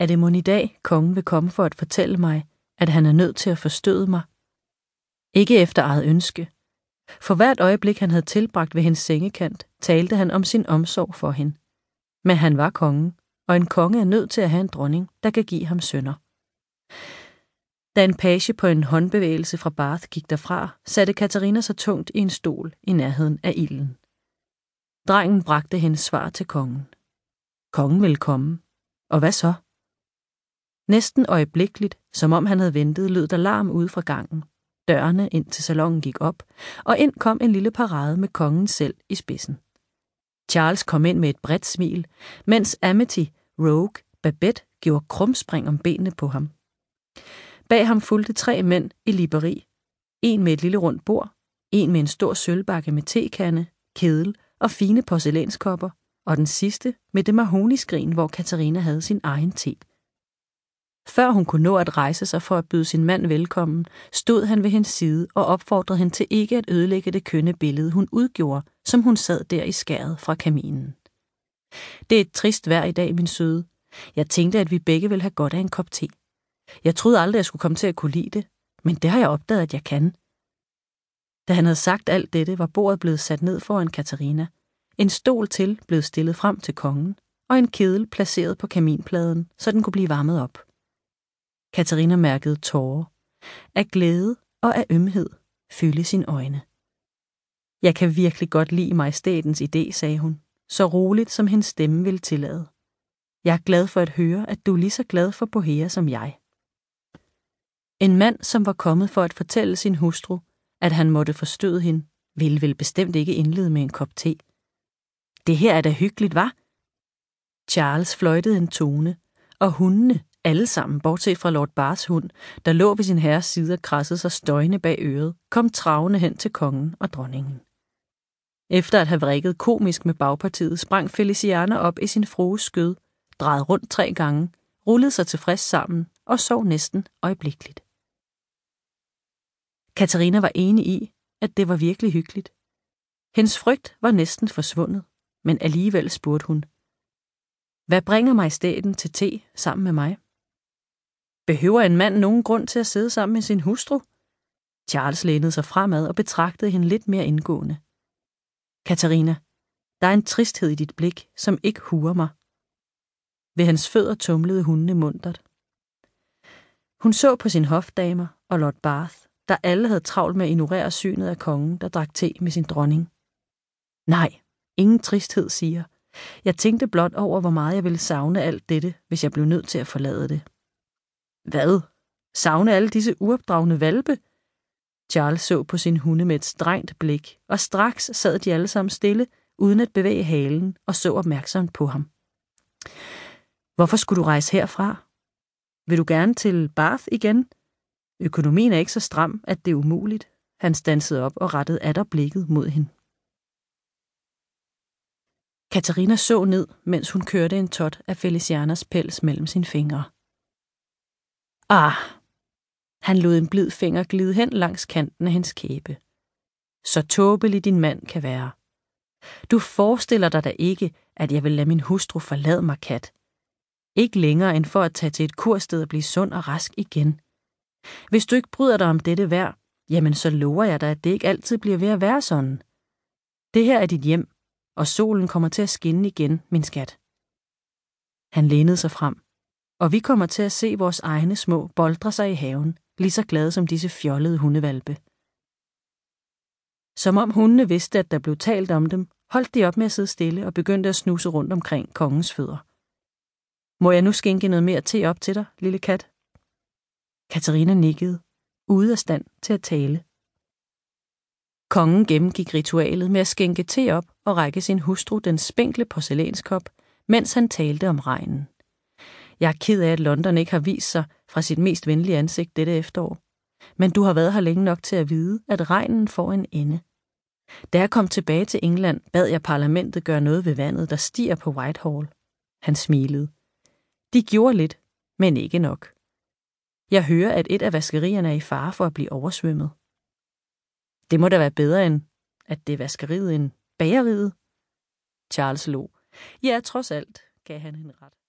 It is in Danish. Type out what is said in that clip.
Er det mon i dag, kongen vil komme for at fortælle mig, at han er nødt til at forstøde mig? Ikke efter eget ønske. For hvert øjeblik, han havde tilbragt ved hendes sengekant, talte han om sin omsorg for hende. Men han var kongen, og en konge er nødt til at have en dronning, der kan give ham sønner. Da en page på en håndbevægelse fra Bath gik derfra, satte Katarina sig tungt i en stol i nærheden af ilden. Drengen bragte hendes svar til kongen. Kongen ville komme. Og hvad så? Næsten øjeblikkeligt, som om han havde ventet, lød der larm ude fra gangen. Dørene ind til salongen gik op, og ind kom en lille parade med kongen selv i spidsen. Charles kom ind med et bredt smil, mens Amity, Rogue, Babette gjorde krumspring om benene på ham. Bag ham fulgte tre mænd i liberi. En med et lille rundt bord, en med en stor sølvbakke med tekande, kedel og fine porcelænskopper, og den sidste med det mahoniskrin, hvor Katarina havde sin egen te. Før hun kunne nå at rejse sig for at byde sin mand velkommen, stod han ved hendes side og opfordrede hende til ikke at ødelægge det kønne billede, hun udgjorde, som hun sad der i skæret fra kaminen. Det er et trist vejr i dag, min søde. Jeg tænkte, at vi begge ville have godt af en kop te. Jeg troede aldrig, jeg skulle komme til at kunne lide det, men det har jeg opdaget, at jeg kan. Da han havde sagt alt dette, var bordet blevet sat ned foran Katarina. En stol til blev stillet frem til kongen, og en kedel placeret på kaminpladen, så den kunne blive varmet op. Katarina mærkede tårer. Af glæde og af ømhed fylde sin øjne. Jeg kan virkelig godt lide majestætens idé, sagde hun, så roligt som hendes stemme ville tillade. Jeg er glad for at høre, at du er lige så glad for Bohea som jeg. En mand, som var kommet for at fortælle sin hustru, at han måtte forstøde hende, ville vel bestemt ikke indlede med en kop te. Det her er da hyggeligt, var? Charles fløjtede en tone, og hundene, alle sammen, bortset fra Lord Bars hund, der lå ved sin herres side og krassede sig støjende bag øret, kom travende hen til kongen og dronningen. Efter at have vrikket komisk med bagpartiet, sprang Feliciana op i sin frues skød, drejede rundt tre gange, rullede sig tilfreds sammen og sov næsten øjeblikkeligt. Katarina var enig i, at det var virkelig hyggeligt. Hendes frygt var næsten forsvundet, men alligevel spurgte hun. Hvad bringer majestæten til te sammen med mig? Behøver en mand nogen grund til at sidde sammen med sin hustru? Charles lænede sig fremad og betragtede hende lidt mere indgående. Katarina, der er en tristhed i dit blik, som ikke huer mig. Ved hans fødder tumlede hundene muntert. Hun så på sin hofdamer og Lord Bath, der alle havde travlt med at ignorere synet af kongen, der drak te med sin dronning. Nej, ingen tristhed, siger. Jeg tænkte blot over, hvor meget jeg ville savne alt dette, hvis jeg blev nødt til at forlade det. Hvad? Savne alle disse uopdragne valpe? Charles så på sin hunde med et strengt blik, og straks sad de alle sammen stille, uden at bevæge halen, og så opmærksomt på ham. Hvorfor skulle du rejse herfra? Vil du gerne til Bath igen? Økonomien er ikke så stram, at det er umuligt. Han stansede op og rettede atter blikket mod hende. Katarina så ned, mens hun kørte en tot af Felicianas pels mellem sine fingre. Ah! Han lod en blid finger glide hen langs kanten af hendes kæbe. Så tåbelig din mand kan være. Du forestiller dig da ikke, at jeg vil lade min hustru forlade mig, kat. Ikke længere end for at tage til et kursted og blive sund og rask igen. Hvis du ikke bryder dig om dette vejr, jamen så lover jeg dig, at det ikke altid bliver ved at være sådan. Det her er dit hjem, og solen kommer til at skinne igen, min skat. Han lænede sig frem, og vi kommer til at se vores egne små boldre sig i haven, lige så glade som disse fjollede hundevalpe. Som om hundene vidste, at der blev talt om dem, holdt de op med at sidde stille og begyndte at snuse rundt omkring kongens fødder. Må jeg nu skænke noget mere te op til dig, lille kat? Katarina nikkede, ude af stand til at tale. Kongen gennemgik ritualet med at skænke te op og række sin hustru den spinkle porcelænskop, mens han talte om regnen. Jeg er ked af, at London ikke har vist sig fra sit mest venlige ansigt dette efterår. Men du har været her længe nok til at vide, at regnen får en ende. Da jeg kom tilbage til England, bad jeg parlamentet gøre noget ved vandet, der stiger på Whitehall. Han smilede. De gjorde lidt, men ikke nok. Jeg hører, at et af vaskerierne er i fare for at blive oversvømmet. Det må da være bedre end, at det er vaskeriet end bageriet. Charles lå. Ja, trods alt, gav han hende ret.